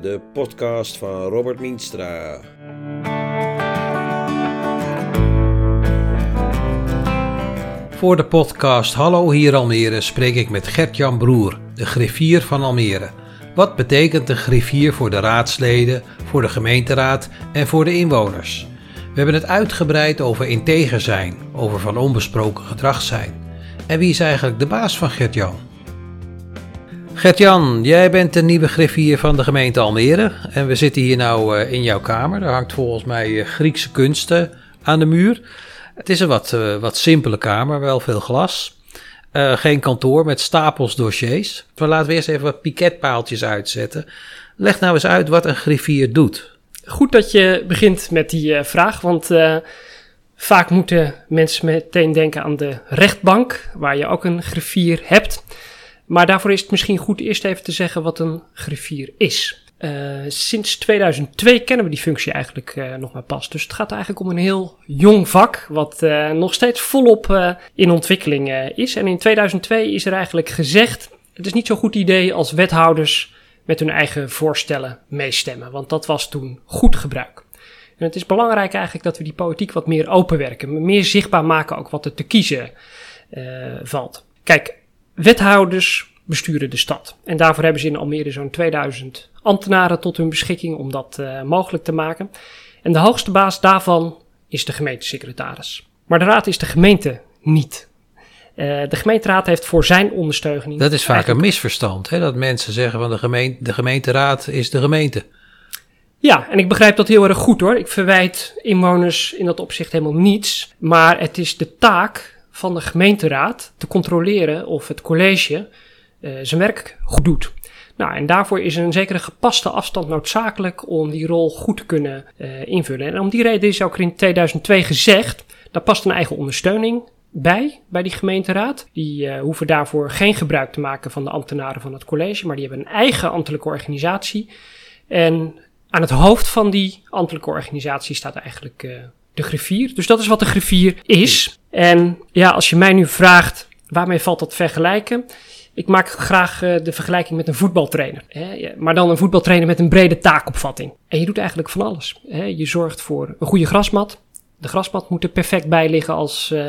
de podcast van Robert Mienstra. Voor de podcast Hallo hier Almere spreek ik met Gert-Jan Broer, de griffier van Almere. Wat betekent de griffier voor de raadsleden, voor de gemeenteraad en voor de inwoners? We hebben het uitgebreid over integer zijn, over van onbesproken gedrag zijn. En wie is eigenlijk de baas van Gert-Jan? Gert-Jan, jij bent de nieuwe griffier van de gemeente Almere. En we zitten hier nou uh, in jouw kamer. Er hangt volgens mij uh, Griekse kunsten aan de muur. Het is een wat, uh, wat simpele kamer, wel veel glas. geen kantoor met stapels dossiers. Maar laten we eerst even wat piketpaaltjes uitzetten. Leg nou eens uit wat een griffier doet. Goed dat je begint met die vraag, want vaak moeten mensen meteen denken aan de rechtbank, waar je ook een griffier hebt. Maar daarvoor is het misschien goed eerst even te zeggen wat een griffier is. Uh, sinds 2002 kennen we die functie eigenlijk uh, nog maar pas. Dus het gaat eigenlijk om een heel jong vak, wat uh, nog steeds volop in ontwikkeling is. En in 2002 is er eigenlijk gezegd: het is niet zo'n goed idee als wethouders met hun eigen voorstellen meestemmen, want dat was toen goed gebruik. En het is belangrijk eigenlijk dat we die politiek wat meer openwerken, meer zichtbaar maken ook wat er te kiezen valt. Kijk, Wethouders besturen de stad. En daarvoor hebben ze in Almere zo'n 2000 ambtenaren tot hun beschikking om dat uh, mogelijk te maken. En de hoogste baas daarvan is de gemeentesecretaris. Maar de raad is de gemeente niet. Uh, de gemeenteraad heeft voor zijn ondersteuning. Dat is vaak een misverstand, hè? dat mensen zeggen van de, gemeente, de gemeenteraad is de gemeente. Ja, en ik begrijp dat heel erg goed hoor. Ik verwijt inwoners in dat opzicht helemaal niets. Maar het is de taak van de gemeenteraad te controleren of het college uh, zijn werk goed doet. Nou, en daarvoor is een zekere gepaste afstand noodzakelijk om die rol goed te kunnen uh, invullen. En om die reden is ook in 2002 gezegd, daar past een eigen ondersteuning bij, bij die gemeenteraad. Die uh, hoeven daarvoor geen gebruik te maken van de ambtenaren van het college, maar die hebben een eigen ambtelijke organisatie. En aan het hoofd van die ambtelijke organisatie staat eigenlijk uh, de griffier. Dus dat is wat de griffier is. En ja, als je mij nu vraagt waarmee valt dat vergelijken? Ik maak graag uh, de vergelijking met een voetbaltrainer. Hè? Maar dan een voetbaltrainer met een brede taakopvatting. En je doet eigenlijk van alles. Hè? Je zorgt voor een goede grasmat. De grasmat moet er perfect bij liggen als, uh,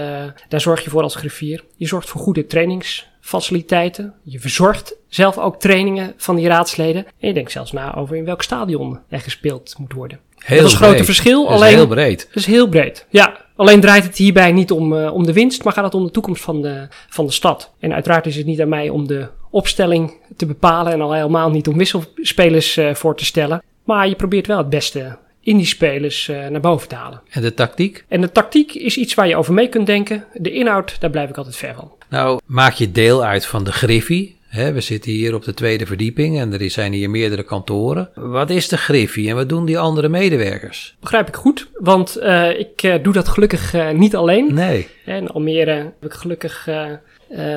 daar zorg je voor als griffier. Je zorgt voor goede trainingsfaciliteiten. Je verzorgt zelf ook trainingen van die raadsleden. En je denkt zelfs na over in welk stadion er gespeeld moet worden. Heel dat is een grote verschil. Dat alleen, is heel breed. Dat is heel breed, ja. Alleen draait het hierbij niet om, uh, om de winst, maar gaat het om de toekomst van de, van de stad. En uiteraard is het niet aan mij om de opstelling te bepalen en al helemaal niet om wisselspelers uh, voor te stellen. Maar je probeert wel het beste in die spelers uh, naar boven te halen. En de tactiek? En de tactiek is iets waar je over mee kunt denken. De inhoud, daar blijf ik altijd ver van. Nou, maak je deel uit van de Griffie. He, we zitten hier op de tweede verdieping en er zijn hier meerdere kantoren. Wat is de Griffie en wat doen die andere medewerkers? Begrijp ik goed, want uh, ik uh, doe dat gelukkig uh, niet alleen. Nee. In Almere heb ik gelukkig,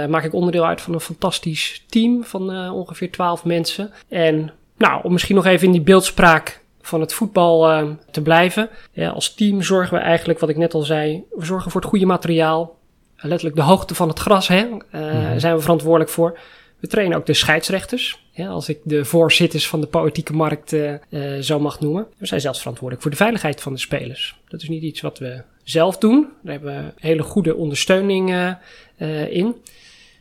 maak ik onderdeel uit van een fantastisch team van ongeveer 12 mensen. En nou, om misschien nog even in die beeldspraak van het voetbal te blijven. Als team zorgen we eigenlijk, wat ik net al zei, we zorgen voor het goede materiaal. Letterlijk de hoogte van het gras, hè, mm-hmm. zijn we verantwoordelijk voor. We trainen ook de scheidsrechters, ja, als ik de voorzitters van de politieke markt uh, uh, zo mag noemen. We zijn zelfs verantwoordelijk voor de veiligheid van de spelers. Dat is niet iets wat we zelf doen. Daar hebben we hele goede ondersteuning uh, in.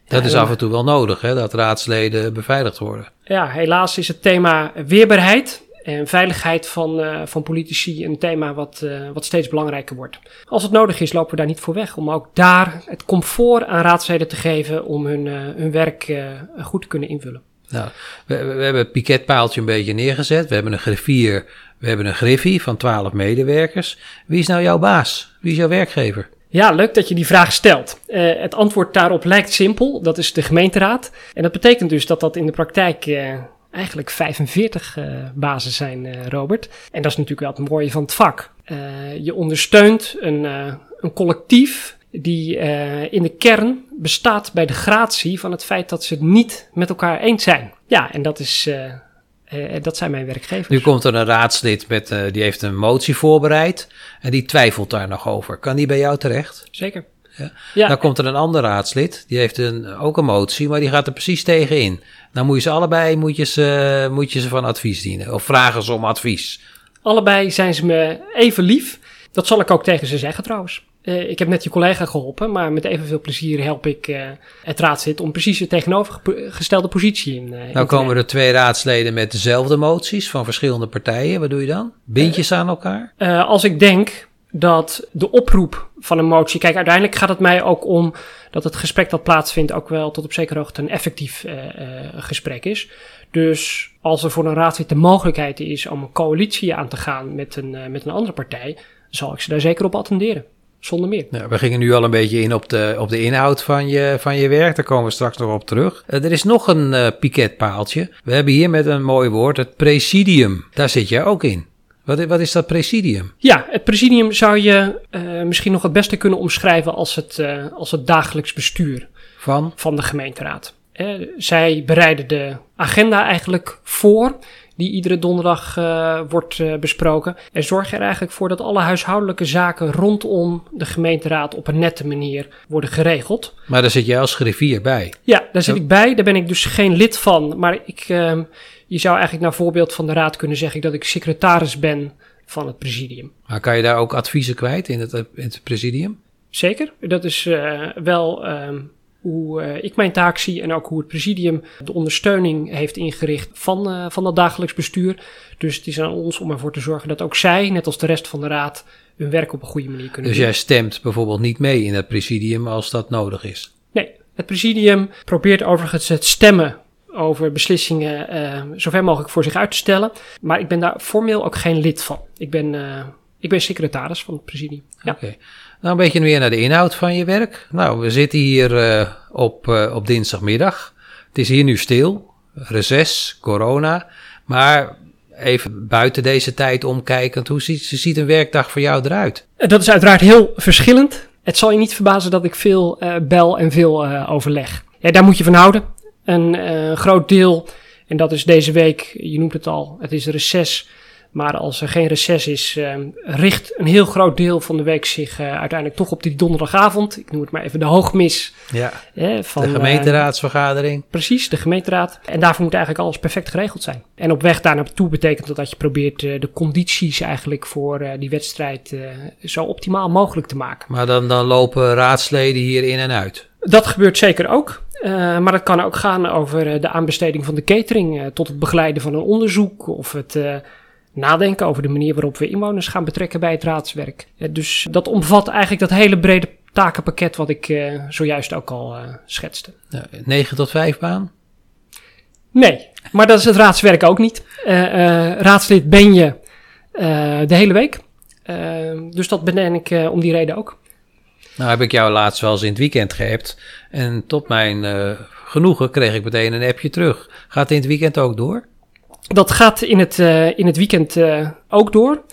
Dat is af en toe wel nodig, hè, dat raadsleden beveiligd worden. Ja, helaas is het thema weerbaarheid en veiligheid van, uh, van politici een thema wat, uh, wat steeds belangrijker wordt. Als het nodig is, lopen we daar niet voor weg. Om ook daar het comfort aan raadsleden te geven om hun, uh, hun werk goed te kunnen invullen. Nou, we, we hebben het piketpaaltje een beetje neergezet. We hebben een griffier, we hebben een griffie van 12 medewerkers. Wie is nou jouw baas? Wie is jouw werkgever? Ja, leuk dat je die vraag stelt. Uh, het antwoord daarop lijkt simpel. Dat is de gemeenteraad. En dat betekent dus dat dat in de praktijk uh, eigenlijk 45 uh, bazen zijn, uh, Robert. En dat is natuurlijk wel het mooie van het vak. Uh, je ondersteunt een, een collectief die in de kern bestaat bij de gratie van het feit dat ze het niet met elkaar eens zijn. Ja, en dat is. dat zijn mijn werkgevers. Nu komt er een raadslid met, die heeft een motie voorbereid en die twijfelt daar nog over. Kan die bij jou terecht? Zeker. Ja. Ja. Dan komt er een ander raadslid, die heeft een, ook een motie, maar die gaat er precies tegen in. Dan moet je ze allebei moet je ze, moet je ze van advies dienen. Of vragen ze om advies. Allebei zijn ze me even lief. Dat zal ik ook tegen ze zeggen trouwens. Eh, ik heb net je collega geholpen, maar met evenveel plezier help ik eh, het raadslid om precies de tegenovergestelde positie in. in Nou komen er twee raadsleden met dezelfde moties van verschillende partijen. Wat doe je dan? Bind je ze aan elkaar? Als ik denk dat de oproep van een motie. Kijk, uiteindelijk gaat het mij ook om dat het gesprek dat plaatsvindt ook wel tot op zekere hoogte een effectief eh, gesprek is. Dus als er voor een raadslid de mogelijkheid is om een coalitie aan te gaan met een, eh, met een andere partij, zal ik ze daar zeker op attenderen. Zonder meer. Nou, we gingen nu al een beetje in op de, op de inhoud van je, van je werk. Daar komen we straks nog op terug. Er is nog een piketpaaltje. We hebben hier met een mooi woord het presidium. Daar zit jij ook in. Wat, wat is dat presidium? Ja, het presidium zou je eh, misschien nog het beste kunnen omschrijven als het, eh, als het dagelijks bestuur Van? van de gemeenteraad. Eh, zij bereiden de agenda eigenlijk voor, die iedere donderdag eh, wordt besproken. En zorgen er eigenlijk voor dat alle huishoudelijke zaken rondom de gemeenteraad op een nette manier worden geregeld. Maar daar zit jij als griffier bij. Ja, daar zit ik bij. Daar ben ik dus geen lid van. Maar ik, ehm, je zou eigenlijk naar voorbeeld van de raad kunnen zeggen dat ik secretaris ben van het presidium. Maar kan je daar ook adviezen kwijt in het, in het presidium? Zeker. Dat is eh, wel ehm, hoe eh, ik mijn taak zie en ook hoe het presidium de ondersteuning heeft ingericht van, eh, van dat dagelijks bestuur. Dus het is aan ons om ervoor te zorgen dat ook zij, net als de rest van de raad, hun werk op een goede manier kunnen Dus doen. jij stemt bijvoorbeeld niet mee in het presidium als dat nodig is. Nee, het presidium probeert overigens het stemmen over beslissingen eh, zo ver mogelijk voor zich uit te stellen. Maar ik ben daar formeel ook geen lid van. Ik ben, eh, ik ben secretaris van het presidium. Ja. Oké. Nou, een beetje meer naar de inhoud van je werk. Nou, we zitten hier eh, op, op dinsdagmiddag. Het is hier nu stil. Reces, corona. Maar even buiten deze tijd omkijkend, hoe ziet, ziet een werkdag voor jou eruit? Dat is uiteraard heel verschillend. Het zal je niet verbazen dat ik veel bel en veel overleg. Ja, daar moet je van houden. Een eh, groot deel, en dat is deze week, je noemt het al, het is reces. Maar als er geen reces is, eh, richt een heel groot deel van de week zich eh, uiteindelijk toch op die donderdagavond. Ik noem het maar even de hoogmis Ja, eh, van de eh, gemeenteraadsvergadering. Precies, de gemeenteraad. En daarvoor moet eigenlijk alles perfect geregeld zijn. En op weg daar naartoe betekent dat dat je probeert de condities eigenlijk voor die wedstrijd zo optimaal mogelijk te maken. Maar dan, dan lopen raadsleden hier in en uit. Dat gebeurt zeker ook. Eh, maar het kan ook gaan over eh, de aanbesteding van de catering, eh, tot het begeleiden van een onderzoek of het nadenken over de manier waarop we inwoners gaan betrekken bij het raadswerk. Dus dat omvat eigenlijk dat hele brede takenpakket wat ik zojuist ook al schetste. Nou, 9 tot 5 baan? Nee, maar dat is het raadswerk ook niet. Raadslid ben je de hele week. Dus dat ben ik om die reden ook. Nou heb ik jou laatst wel eens in het weekend geappt. En tot mijn eh, genoegen kreeg ik meteen een appje terug. Gaat in het weekend ook door? Dat gaat in het, eh, in het weekend eh, ook door.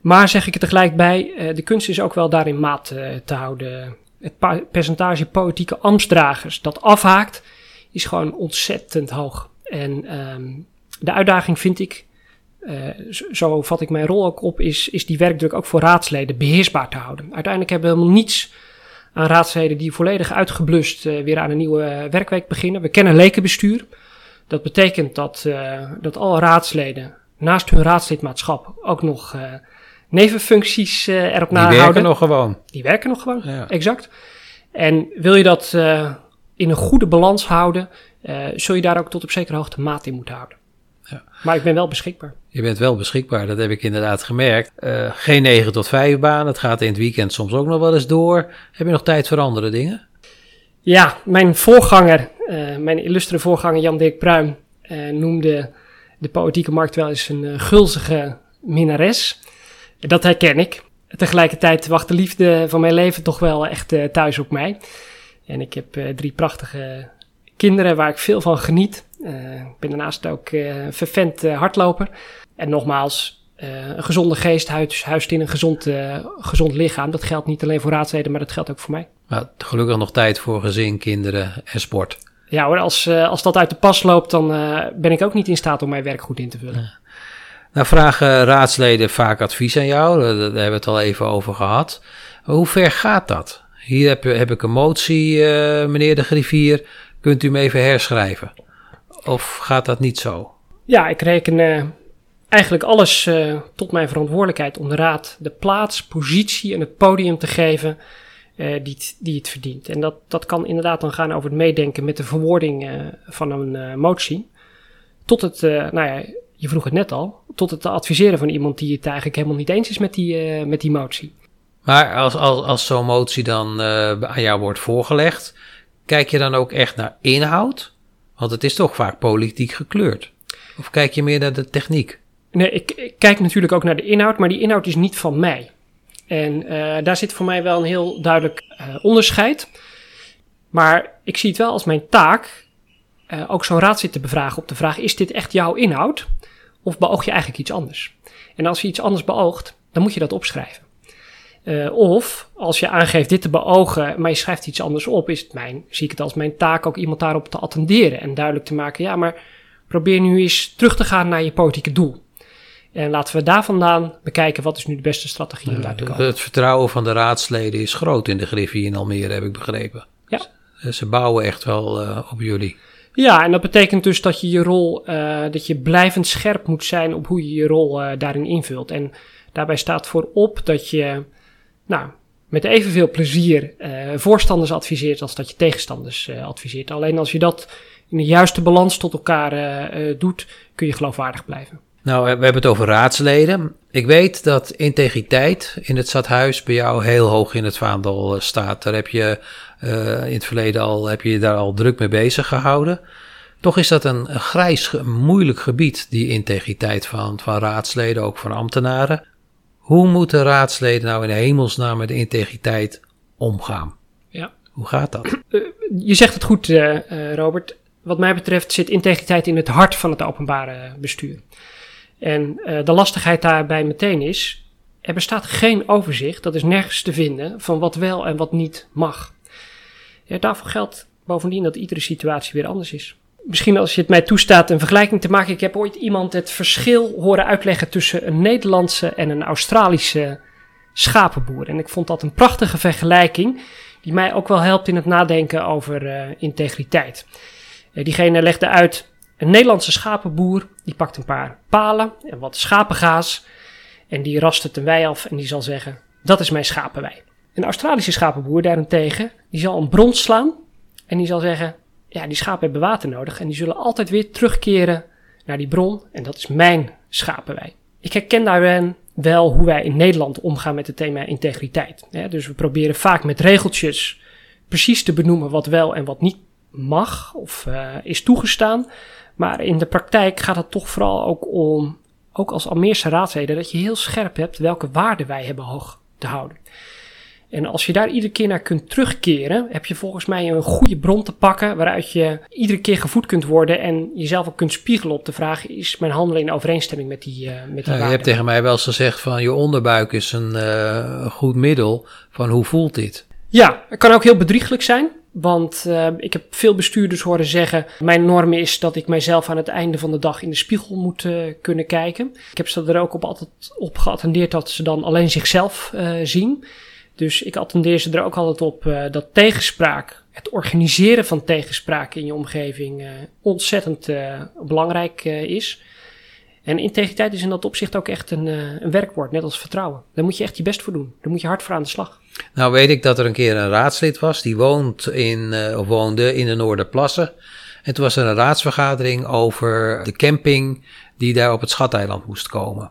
Maar zeg ik er tegelijk bij, de kunst is ook wel daarin maat te houden. Het percentage politieke ambtsdragers dat afhaakt, is gewoon ontzettend hoog. En ehm, de uitdaging vind ik, zo vat ik mijn rol ook op, is, is die werkdruk ook voor raadsleden beheersbaar te houden. Uiteindelijk hebben we helemaal niets aan raadsleden die volledig uitgeblust eh, weer aan een nieuwe eh, werkweek beginnen. We kennen lekenbestuur. Dat betekent dat, eh, dat alle raadsleden naast hun raadslidmaatschap ook nog nevenfuncties erop Die nahouden. werken nog gewoon. Die werken nog gewoon, Ja. exact. En wil je dat in een goede balans houden, zul je daar ook tot op zekere hoogte maat in moeten houden. Ja. Maar ik ben wel beschikbaar. Je bent wel beschikbaar, dat heb ik inderdaad gemerkt. Eh, geen 9 tot 5 baan, het gaat in het weekend soms ook nog wel eens door. Heb je nog tijd voor andere dingen? Ja, mijn voorganger, eh, mijn illustere voorganger Jan-Dirk Pruim, eh, noemde de politieke markt wel eens een gulzige minnares. Dat herken ik. Tegelijkertijd wacht de liefde van mijn leven toch wel echt thuis op mij. En ik heb drie prachtige kinderen waar ik veel van geniet. Eh, ik ben daarnaast ook eh vervent eh, hardloper. En nogmaals, eh, een gezonde geest huist, huist in een gezond, eh, gezond lichaam. Dat geldt niet alleen voor raadsleden, maar dat geldt ook voor mij. Maar gelukkig nog tijd voor gezin, kinderen en sport. Ja hoor, als, eh, als dat uit de pas loopt, dan eh, ben ik ook niet in staat om mijn werk goed in te vullen. Nou vragen raadsleden vaak advies aan jou, daar daar hebben we het al even over gehad. Maar hoe ver gaat dat Hier heb, heb ik een motie, meneer de griffier. Kunt u hem even herschrijven? Of gaat dat niet zo? Ja, ik reken uh, eigenlijk alles uh, tot mijn verantwoordelijkheid om de raad de plaats, positie en het podium te geven die, die het verdient. En dat, dat kan inderdaad dan gaan over het meedenken met de verwoording van een motie. Tot het, nou ja, je vroeg het net al, tot het adviseren van iemand die het eigenlijk helemaal niet eens is met die, met die motie. Maar als, als, als zo'n motie dan aan jou wordt voorgelegd, kijk je dan ook echt naar inhoud? Want het is toch vaak politiek gekleurd. Of kijk je meer naar de techniek? Nee, ik, kijk natuurlijk ook naar de inhoud, maar die inhoud is niet van mij. En uh, daar zit voor mij wel een heel duidelijk uh, onderscheid. Maar ik zie het wel als mijn taak ook zo'n raad zit te bevragen op de vraag: is dit echt jouw inhoud? Of beoog je eigenlijk iets anders? En als je iets anders beoogt, dan moet je dat opschrijven. Uh, of als je aangeeft dit te beogen, maar je schrijft iets anders op, is het mijn, zie ik het als mijn taak ook iemand daarop te attenderen en duidelijk te maken: ja, maar probeer nu eens terug te gaan naar je politieke doel. En laten we daar vandaan bekijken wat is nu de beste strategie om daar te komen. Het vertrouwen van de raadsleden is groot in de Griffie in Almere, heb ik begrepen. Ja. Ze bouwen echt wel uh, op jullie. Ja, en dat betekent dus dat je je rol, uh, dat je blijvend scherp moet zijn op hoe je je rol daarin invult. En daarbij staat voorop dat je nou, met evenveel plezier uh, voorstanders adviseert als dat je tegenstanders uh, adviseert. Alleen als je dat in de juiste balans tot elkaar uh, doet, kun je geloofwaardig blijven. Nou, we hebben het over raadsleden. Ik weet dat integriteit in het stadhuis bij jou heel hoog in het vaandel staat. Daar heb je in het verleden al, heb je daar al druk mee bezig gehouden. Toch is dat een, een grijs, moeilijk gebied, die integriteit van, van raadsleden, ook van ambtenaren. Hoe moeten raadsleden nou in hemelsnaam met integriteit omgaan? Ja. Hoe gaat dat? Uh, je zegt het goed, uh, Robert. Wat mij betreft zit integriteit in het hart van het openbare bestuur. En de lastigheid daarbij meteen is, er bestaat geen overzicht, dat is nergens te vinden, van wat wel en wat niet mag. Ja, daarvoor geldt bovendien dat iedere situatie weer anders is misschien als je het mij toestaat een vergelijking te maken. Ik heb ooit iemand het verschil horen uitleggen tussen een Nederlandse en een Australische schapenboer. En ik vond dat een prachtige vergelijking, die mij ook wel helpt in het nadenken over uh, integriteit. Uh, diegene legde uit, een Nederlandse schapenboer, die pakt een paar palen en wat schapengaas. En die rast het een wei af en die zal zeggen, dat is mijn schapenwei. Een Australische schapenboer daarentegen, die zal een brons slaan en die zal zeggen, ja, die schapen hebben water nodig en die zullen altijd weer terugkeren naar die bron. En dat is mijn schapenwei. Ik herken daarin wel hoe wij in Nederland omgaan met het thema integriteit. dus we proberen vaak met regeltjes precies te benoemen wat wel en wat niet mag of uh, is toegestaan. Maar in de praktijk gaat het toch vooral ook om, ook als Almeerse raadsleden, dat je heel scherp hebt welke waarden wij hebben hoog te houden. En als je daar iedere keer naar kunt terugkeren, heb je volgens mij een goede bron te pakken waaruit je iedere keer gevoed kunt worden en jezelf ook kunt spiegelen op de vraag: is mijn handelen in overeenstemming met die, uh, met die ja, Je hebt tegen mij wel eens gezegd van je onderbuik is een uh, goed middel van hoe voelt dit? Ja, het kan ook heel bedrieglijk zijn. Want uh, ik heb veel bestuurders horen zeggen: Mijn norm is dat ik mijzelf aan het einde van de dag in de spiegel moet uh, kunnen kijken. Ik heb ze er ook op altijd op geattendeerd dat ze dan alleen zichzelf uh, zien. Dus ik attendeer ze er ook altijd op uh, dat tegenspraak, het organiseren van tegenspraak in je omgeving, uh, ontzettend uh, belangrijk is. En integriteit is in dat opzicht ook echt een, een, werkwoord, net als vertrouwen. Daar moet je echt je best voor doen. Daar moet je hard voor aan de slag. Nou weet ik dat er een keer een raadslid was, die woont in, woonde in de Noorderplassen. En toen was er een raadsvergadering over de camping die daar op het Schateiland moest komen.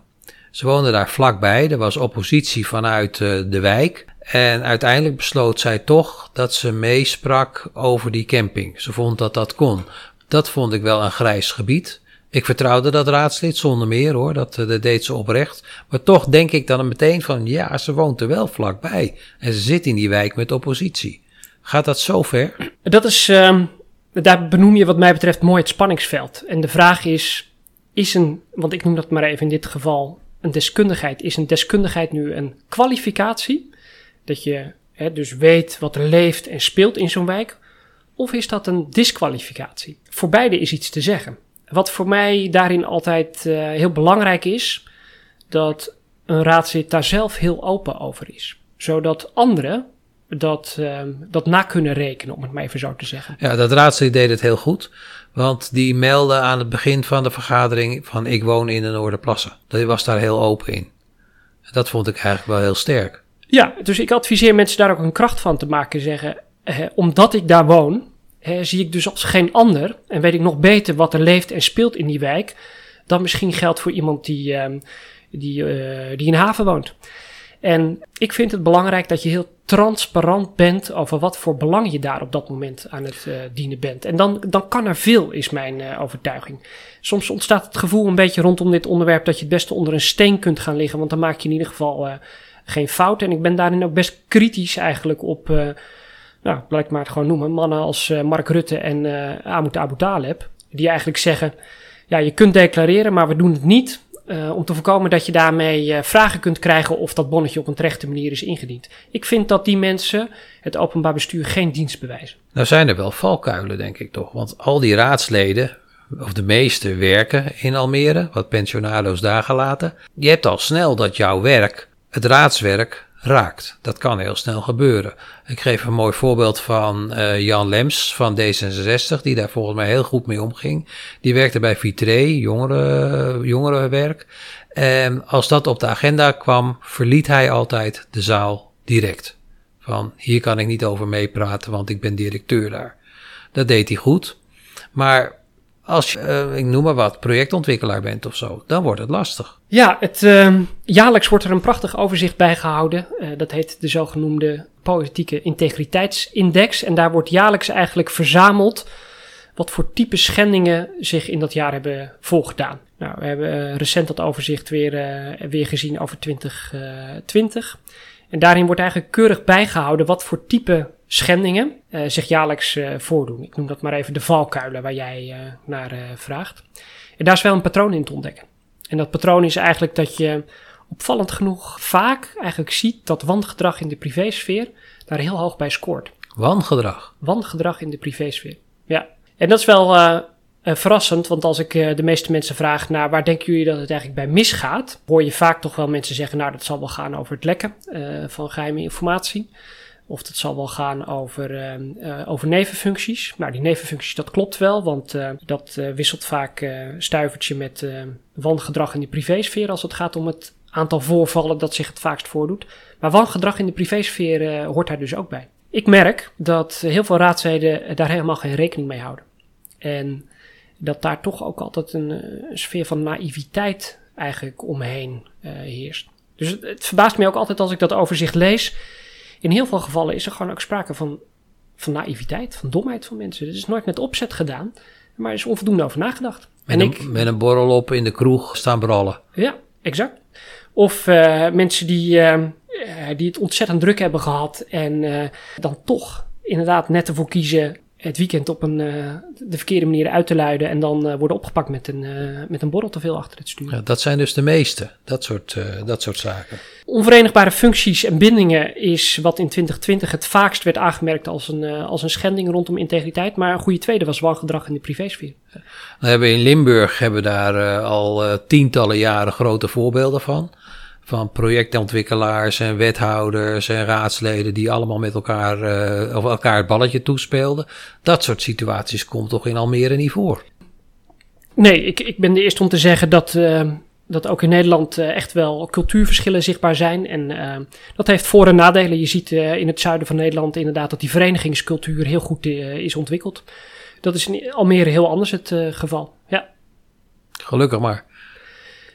Ze woonden daar vlakbij, er was oppositie vanuit de wijk. En uiteindelijk besloot zij toch dat ze meesprak over die camping. Ze vond dat dat kon. Dat vond ik wel een grijs gebied. Ik vertrouwde dat raadslid zonder meer hoor, dat, eh, dat deed ze oprecht. Maar toch denk ik dan meteen van ja, ze woont er wel vlakbij. En ze zit in die wijk met oppositie. Gaat dat zo ver? Dat is, uh, daar benoem je wat mij betreft mooi het spanningsveld. En de vraag is, is een, want ik noem dat maar even in dit geval, een deskundigheid. Is een deskundigheid nu een kwalificatie? Dat je hè, dus weet wat er leeft en speelt in zo'n wijk. Of is dat een disqualificatie? Voor beide is iets te zeggen. Wat voor mij daarin altijd uh, heel belangrijk is, dat een raadslid daar zelf heel open over is. Zodat anderen dat, ehm, dat na kunnen rekenen, om het maar even zo te zeggen. Ja, dat raadslid deed het heel goed. Want die meldde aan het begin van de vergadering van ik woon in de Noorderplassen. Dat was daar heel open in. Dat vond ik eigenlijk wel heel sterk. Ja, dus ik adviseer mensen daar ook een kracht van te maken. Zeggen, eh, omdat ik daar woon, eh, zie ik dus als geen ander en weet ik nog beter wat er leeft en speelt in die wijk. Dan misschien geldt voor iemand die, ehm, die, uh, die in haven woont. En ik vind het belangrijk dat je heel transparant bent over wat voor belang je daar op dat moment aan het uh, dienen bent. En dan, dan kan er veel, is mijn uh, overtuiging. Soms ontstaat het gevoel een beetje rondom dit onderwerp dat je het beste onder een steen kunt gaan liggen, want dan maak je in ieder geval uh, geen fout. En ik ben daarin ook best kritisch eigenlijk op, nou, laat ik maar het gewoon noemen, mannen als Mark Rutte en Amout Abu Taleb, die eigenlijk zeggen, ja, je kunt declareren, maar we doen het niet uh, om te voorkomen dat je daarmee uh, vragen kunt krijgen of dat bonnetje op een terechte manier is ingediend. Ik vind dat die mensen het openbaar bestuur geen dienst bewijzen. Nou zijn er wel valkuilen, denk ik toch. Want al die raadsleden, of de meeste, werken in Almere, wat pensionado's daar gelaten. Je hebt al snel dat jouw werk, het raadswerk, raakt. Dat kan heel snel gebeuren. Ik geef een mooi voorbeeld van uh, Jan Lems van D66, die daar volgens mij heel goed mee omging. Die werkte bij Vitré, jongeren, jongerenwerk. En als dat op de agenda kwam, verliet hij altijd de zaal direct. Van hier kan ik niet over meepraten, want ik ben directeur daar. Dat deed hij goed. Maar als je, uh, ik noem maar wat, projectontwikkelaar bent of zo, dan wordt het lastig. Ja, het, uh, jaarlijks wordt er een prachtig overzicht bijgehouden. Uh, dat heet de zogenoemde politieke integriteitsindex. En daar wordt jaarlijks eigenlijk verzameld wat voor type schendingen zich in dat jaar hebben voorgedaan. Nou, we hebben recent dat overzicht weer, weer gezien over 2020. En daarin wordt eigenlijk keurig bijgehouden wat voor type schendingen uh, zich jaarlijks uh, voordoen. Ik noem dat maar even de valkuilen waar jij uh, naar vraagt. En daar is wel een patroon in te ontdekken. En dat patroon is eigenlijk dat je opvallend genoeg vaak eigenlijk ziet dat wangedrag in de privésfeer daar heel hoog bij scoort. Wangedrag? Wangedrag in de privésfeer, ja. En dat is wel verrassend, want als ik de meeste mensen vraag naar waar denken jullie dat het eigenlijk bij misgaat, hoor je vaak toch wel mensen zeggen, nou dat zal wel gaan over het lekken van geheime informatie. Of dat zal wel gaan over, uh, over nevenfuncties. Nou, die nevenfuncties, dat klopt wel, want uh, dat wisselt vaak stuivertje met wangedrag in de privésfeer als het gaat om het aantal voorvallen dat zich het vaakst voordoet. Maar wangedrag in de privésfeer hoort daar dus ook bij. Ik merk dat heel veel raadsleden daar helemaal geen rekening mee houden. En dat daar toch ook altijd een, een sfeer van naïviteit eigenlijk omheen heerst. Dus het, het verbaast me ook altijd als ik dat overzicht lees in heel veel gevallen is er gewoon ook sprake van, van naïviteit, van domheid van mensen. Het is nooit met opzet gedaan, maar er is onvoldoende over nagedacht. Met, en een, ik, met een borrel op in de kroeg staan brallen. Ja, exact. Of uh, mensen die, uh, die het ontzettend druk hebben gehad en uh, dan toch inderdaad net ervoor kiezen het weekend op een, uh, de verkeerde manier uit te luiden en dan uh, worden opgepakt met een, uh, met een borrel te veel achter het stuur. Ja, dat zijn dus de meeste, dat soort, dat soort zaken. Onverenigbare functies en bindingen is wat in 2020 het vaakst werd aangemerkt als een, als een schending rondom integriteit. Maar een goede tweede was wangedrag in de privésfeer. We hebben in Limburg hebben daar al tientallen jaren grote voorbeelden van van projectontwikkelaars en wethouders en raadsleden die allemaal met elkaar, uh, of elkaar het balletje toespeelden. Dat soort situaties komt toch in Almere niet voor? Nee, ik, ik ben de eerste om te zeggen dat, uh, dat ook in Nederland uh, echt wel cultuurverschillen zichtbaar zijn. En dat heeft voor- en nadelen. Je ziet in het zuiden van Nederland inderdaad dat die verenigingscultuur heel goed is ontwikkeld. Dat is in Almere heel anders het geval. Ja. Gelukkig maar.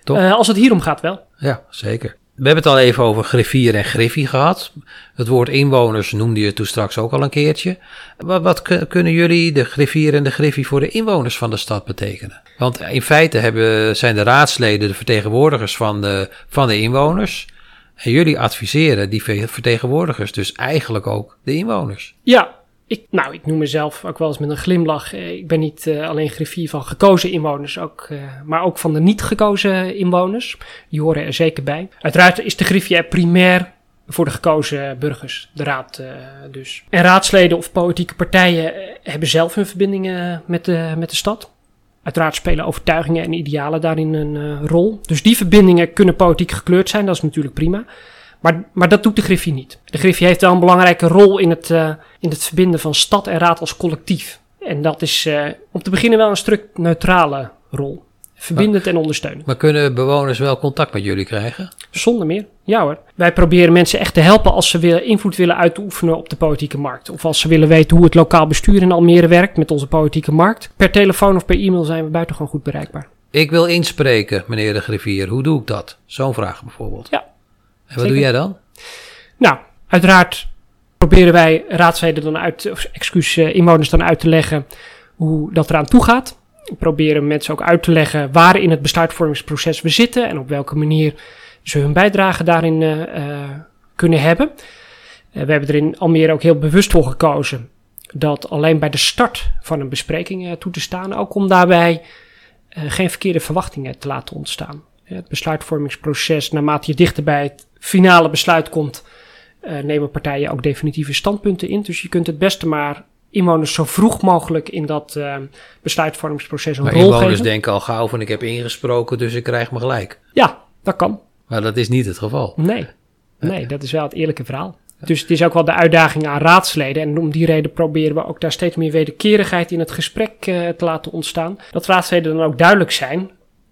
Uh, als het hierom gaat wel. Ja, zeker. We hebben het al even over griffier en griffie gehad. Het woord inwoners noemde je toen straks ook al een keertje. Wat, wat kunnen jullie, de griffier en de griffie, voor de inwoners van de stad betekenen? Want in feite hebben, zijn de raadsleden de vertegenwoordigers van de, van de inwoners. En jullie adviseren die vertegenwoordigers, dus eigenlijk ook de inwoners. Ja, ik, nou, ik noem mezelf ook wel eens met een glimlach. Eh, ik ben niet uh, alleen griffier van gekozen inwoners, ook, uh, maar ook van de niet gekozen inwoners. Die horen er zeker bij. Uiteraard is de griffier primair voor de gekozen burgers, de raad dus. En raadsleden of politieke partijen hebben zelf hun verbindingen met de, met de stad. Uiteraard spelen overtuigingen en idealen daarin een rol. Dus die verbindingen kunnen politiek gekleurd zijn, dat is natuurlijk prima. Maar, maar dat doet de Griffie niet. De Griffie heeft wel een belangrijke rol in het, uh, in het verbinden van stad en raad als collectief. En dat is uh, om te beginnen wel een stuk neutrale rol. Verbindend en ondersteunend. Maar kunnen bewoners wel contact met jullie krijgen? Zonder meer. Ja hoor. Wij proberen mensen echt te helpen als ze weer invloed willen uitoefenen op de politieke markt. Of als ze willen weten hoe het lokaal bestuur in Almere werkt met onze politieke markt. Per telefoon of per e-mail zijn we buitengewoon goed bereikbaar. Ik wil inspreken, meneer de griffier. Hoe doe ik dat? Zo'n vraag bijvoorbeeld. Ja. En wat doe jij dan? Nou, uiteraard proberen wij raadsleden dan uit, of excuus, uh, inwoners dan uit te leggen hoe dat eraan toe gaat. We proberen mensen ook uit te leggen waar in het besluitvormingsproces we zitten en op welke manier ze hun bijdrage daarin uh, uh, kunnen hebben. we hebben er in Almere ook heel bewust voor gekozen dat alleen bij de start van een bespreking toe te staan, ook om daarbij geen verkeerde verwachtingen te laten ontstaan. Het besluitvormingsproces, naarmate je dichter bij het finale besluit komt, nemen partijen ook definitieve standpunten in. Dus je kunt het beste maar inwoners zo vroeg mogelijk in dat uh, besluitvormingsproces een maar rol inwoners geven. denken al gauw van ik heb ingesproken, dus ik krijg me gelijk. Ja, dat kan. Maar dat is niet het geval. Nee, nee dat is wel het eerlijke verhaal. Dus het is ook wel de uitdaging aan raadsleden. En om die reden proberen we ook daar steeds meer wederkerigheid in het gesprek uh, te laten ontstaan. Dat raadsleden dan ook duidelijk zijn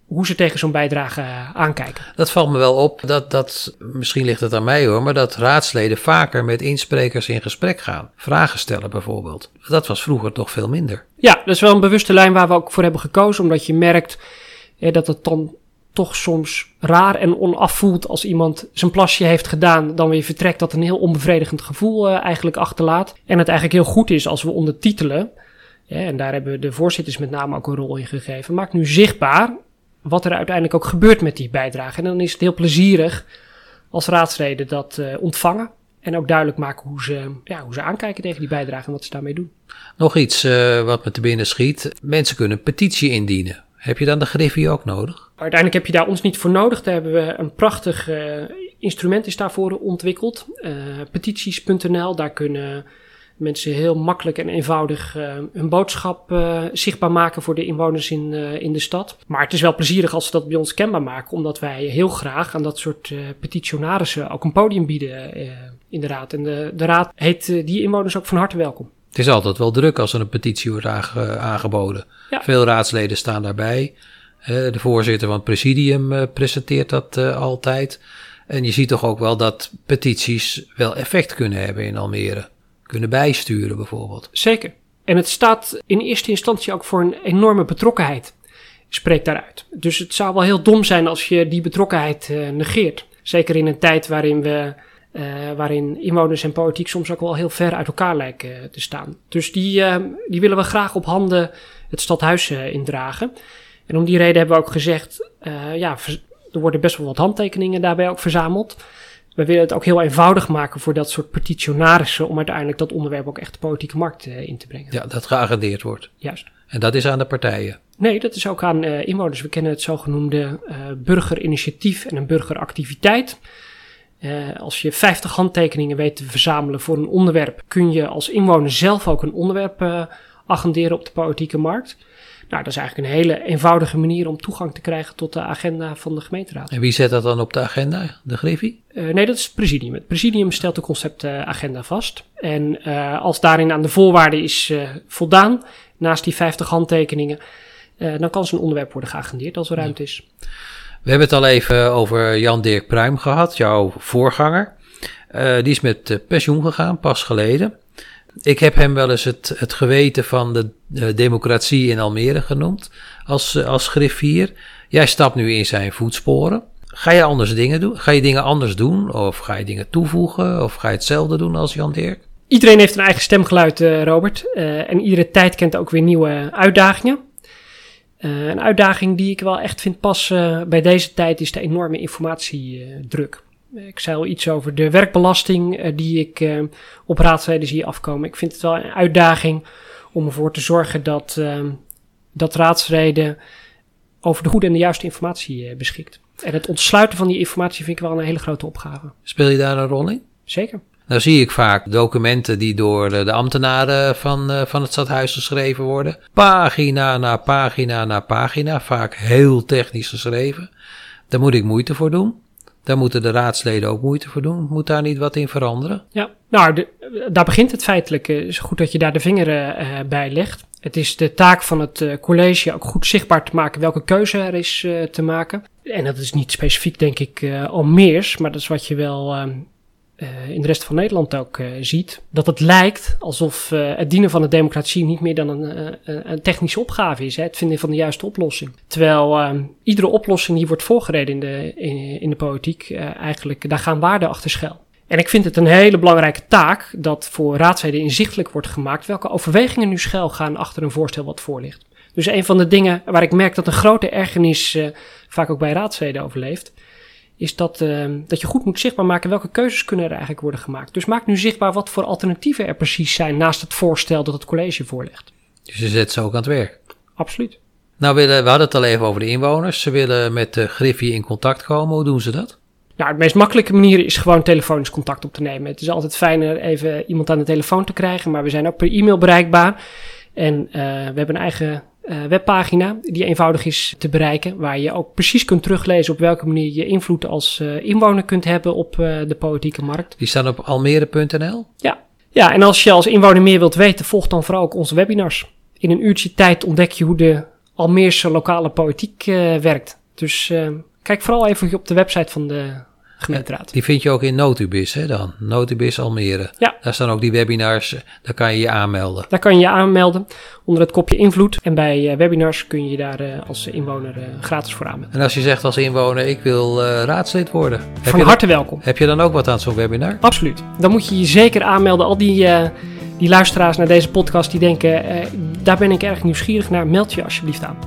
hoe ze tegen zo'n bijdrage uh, aankijken. Dat valt me wel op. Dat, dat, misschien ligt het aan mij hoor, maar dat raadsleden vaker met insprekers in gesprek gaan. Vragen stellen bijvoorbeeld. Dat was vroeger toch veel minder. Ja, dat is wel een bewuste lijn waar we ook voor hebben gekozen. Omdat je merkt eh, dat het dan toch soms raar en onaf voelt als iemand zijn plasje heeft gedaan, dan weer vertrekt, dat een heel onbevredigend gevoel uh, eigenlijk achterlaat. En het eigenlijk heel goed is als we ondertitelen, ja, en daar hebben de voorzitters met name ook een rol in gegeven, maakt nu zichtbaar wat er uiteindelijk ook gebeurt met die bijdrage. En dan is het heel plezierig als raadsleden dat uh, ontvangen. En ook duidelijk maken hoe ze, ja, hoe ze aankijken tegen die bijdrage en wat ze daarmee doen. Nog iets uh, wat me te binnen schiet. Mensen kunnen een petitie indienen. Heb je dan de griffie ook nodig? Uiteindelijk heb je daar ons niet voor nodig. Daar hebben we een prachtig uh, instrument is daarvoor ontwikkeld. petities.nl, daar kunnen mensen heel makkelijk en eenvoudig uh, hun boodschap uh, zichtbaar maken voor de inwoners in, uh, in de stad. Maar het is wel plezierig als ze dat bij ons kenbaar maken, omdat wij heel graag aan dat soort petitionarissen ook een podium bieden in de raad. En de, de raad heet die inwoners ook van harte welkom. Het is altijd wel druk als er een petitie wordt aange, aangeboden. Ja. Veel raadsleden staan daarbij. de voorzitter van het presidium presenteert dat altijd. En je ziet toch ook wel dat petities wel effect kunnen hebben in Almere kunnen bijsturen bijvoorbeeld. Zeker. En het staat in eerste instantie ook voor een enorme betrokkenheid. Spreekt daaruit. Dus het zou wel heel dom zijn als je die betrokkenheid uh, negeert. Zeker in een tijd waarin we. Uh, waarin inwoners en politiek soms ook wel heel ver uit elkaar lijken te staan. Dus die, die willen we graag op handen het stadhuis indragen. En om die reden hebben we ook gezegd: ja, er worden best wel wat handtekeningen daarbij ook verzameld we willen het ook heel eenvoudig maken voor dat soort petitionarissen om uiteindelijk dat onderwerp ook echt de politieke markt uh, in te brengen. Ja, dat geagendeerd wordt. Juist. En dat is aan de partijen? Nee, dat is ook aan uh, inwoners. We kennen het zogenoemde uh, burgerinitiatief en een burgeractiviteit. als je 50 handtekeningen weet te verzamelen voor een onderwerp, kun je als inwoner zelf ook een onderwerp agenderen op de politieke markt. Nou, dat is eigenlijk een hele eenvoudige manier om toegang te krijgen tot de agenda van de gemeenteraad. En wie zet dat dan op de agenda? De Griffie? Uh, nee, dat is het presidium. Het presidium stelt de conceptagenda vast. En uh, als daarin aan de voorwaarden is uh, voldaan, naast die 50 handtekeningen, dan kan zo'n onderwerp worden geagendeerd als er ruimte is. We hebben het al even over Jan-Dirk Pruim gehad, jouw voorganger. die is met pensioen gegaan, pas geleden. Ik heb hem wel eens het, het geweten van de, de democratie in Almere genoemd als, als griffier. Jij stapt nu in zijn voetsporen. Ga je anders dingen doen? Ga je dingen anders doen? Of ga je dingen toevoegen? Of ga je hetzelfde doen als Jan Dirk? Iedereen heeft een eigen stemgeluid, uh, Robert. En iedere tijd kent ook weer nieuwe uitdagingen. Een uitdaging die ik wel echt vind passen bij deze tijd is de enorme informatiedruk. Ik zei al iets over de werkbelasting uh, die ik uh, op raadsleden zie afkomen. Ik vind het wel een uitdaging om ervoor te zorgen dat, uh, dat raadsleden over de goede en de juiste informatie beschikt. En het ontsluiten van die informatie vind ik wel een hele grote opgave. Speel je daar een rol in? Zeker. Nou zie ik vaak documenten die door de, de ambtenaren van, van het stadhuis geschreven worden. Pagina na pagina na pagina, vaak heel technisch geschreven. Daar moet ik moeite voor doen. Daar moeten de raadsleden ook moeite voor doen. Moet daar niet wat in veranderen? Ja, nou, daar begint het feitelijk. Het is goed dat je daar de vinger uh, bij legt. Het is de taak van het uh, college ook goed zichtbaar te maken welke keuze er is te maken. En dat is niet specifiek, denk ik, Almeers, maar dat is wat je wel ehm, uh, in de rest van Nederland ook uh, ziet, dat het lijkt alsof uh, het dienen van de democratie niet meer dan een, een technische opgave is, hè, het vinden van de juiste oplossing. Terwijl ehm, iedere oplossing die wordt voorgereden in de, in, de politiek, eigenlijk, daar gaan waarden achter schuil. En ik vind het een hele belangrijke taak dat voor raadsleden inzichtelijk wordt gemaakt welke overwegingen nu schuil gaan achter een voorstel wat voor ligt. Dus een van de dingen waar ik merk dat een grote ergernis vaak ook bij raadsleden overleeft, is dat, uh, dat je goed moet zichtbaar maken welke keuzes kunnen er eigenlijk worden gemaakt. Dus maak nu zichtbaar wat voor alternatieven er precies zijn naast het voorstel dat het college voorlegt. Dus je zet ze ook aan het werk? Absoluut. Nou, willen, we hadden het al even over de inwoners. Ze willen met de Griffie in contact komen. Hoe doen ze dat? Nou, de meest makkelijke manier is gewoon telefonisch contact op te nemen. Het is altijd fijner even iemand aan de telefoon te krijgen, maar we zijn ook per e-mail bereikbaar. En uh, we hebben een eigen uh, webpagina die eenvoudig is te bereiken, waar je ook precies kunt teruglezen op welke manier je invloed als uh, inwoner kunt hebben op uh, de politieke markt. Die staan op almere.nl? Ja. ja, en als je als inwoner meer wilt weten, volg dan vooral ook onze webinars. In een uurtje tijd ontdek je hoe de Almeerse lokale politiek werkt. Dus kijk vooral even op de website van de gemeenteraad. Die vind je ook in Notubis, hè dan? Notubis Almere. Ja. Daar staan ook die webinars, daar kan je je aanmelden. Daar kan je je aanmelden onder het kopje invloed. En bij uh, webinars kun je je daar uh, als inwoner uh, gratis voor aanmelden. En als je zegt als inwoner, ik wil raadslid worden. Van harte dan, welkom. Heb je dan ook wat aan zo'n webinar? Absoluut. Dan moet je je zeker aanmelden. Al die, die luisteraars naar deze podcast die denken, daar ben ik erg nieuwsgierig naar, meld je alsjeblieft aan.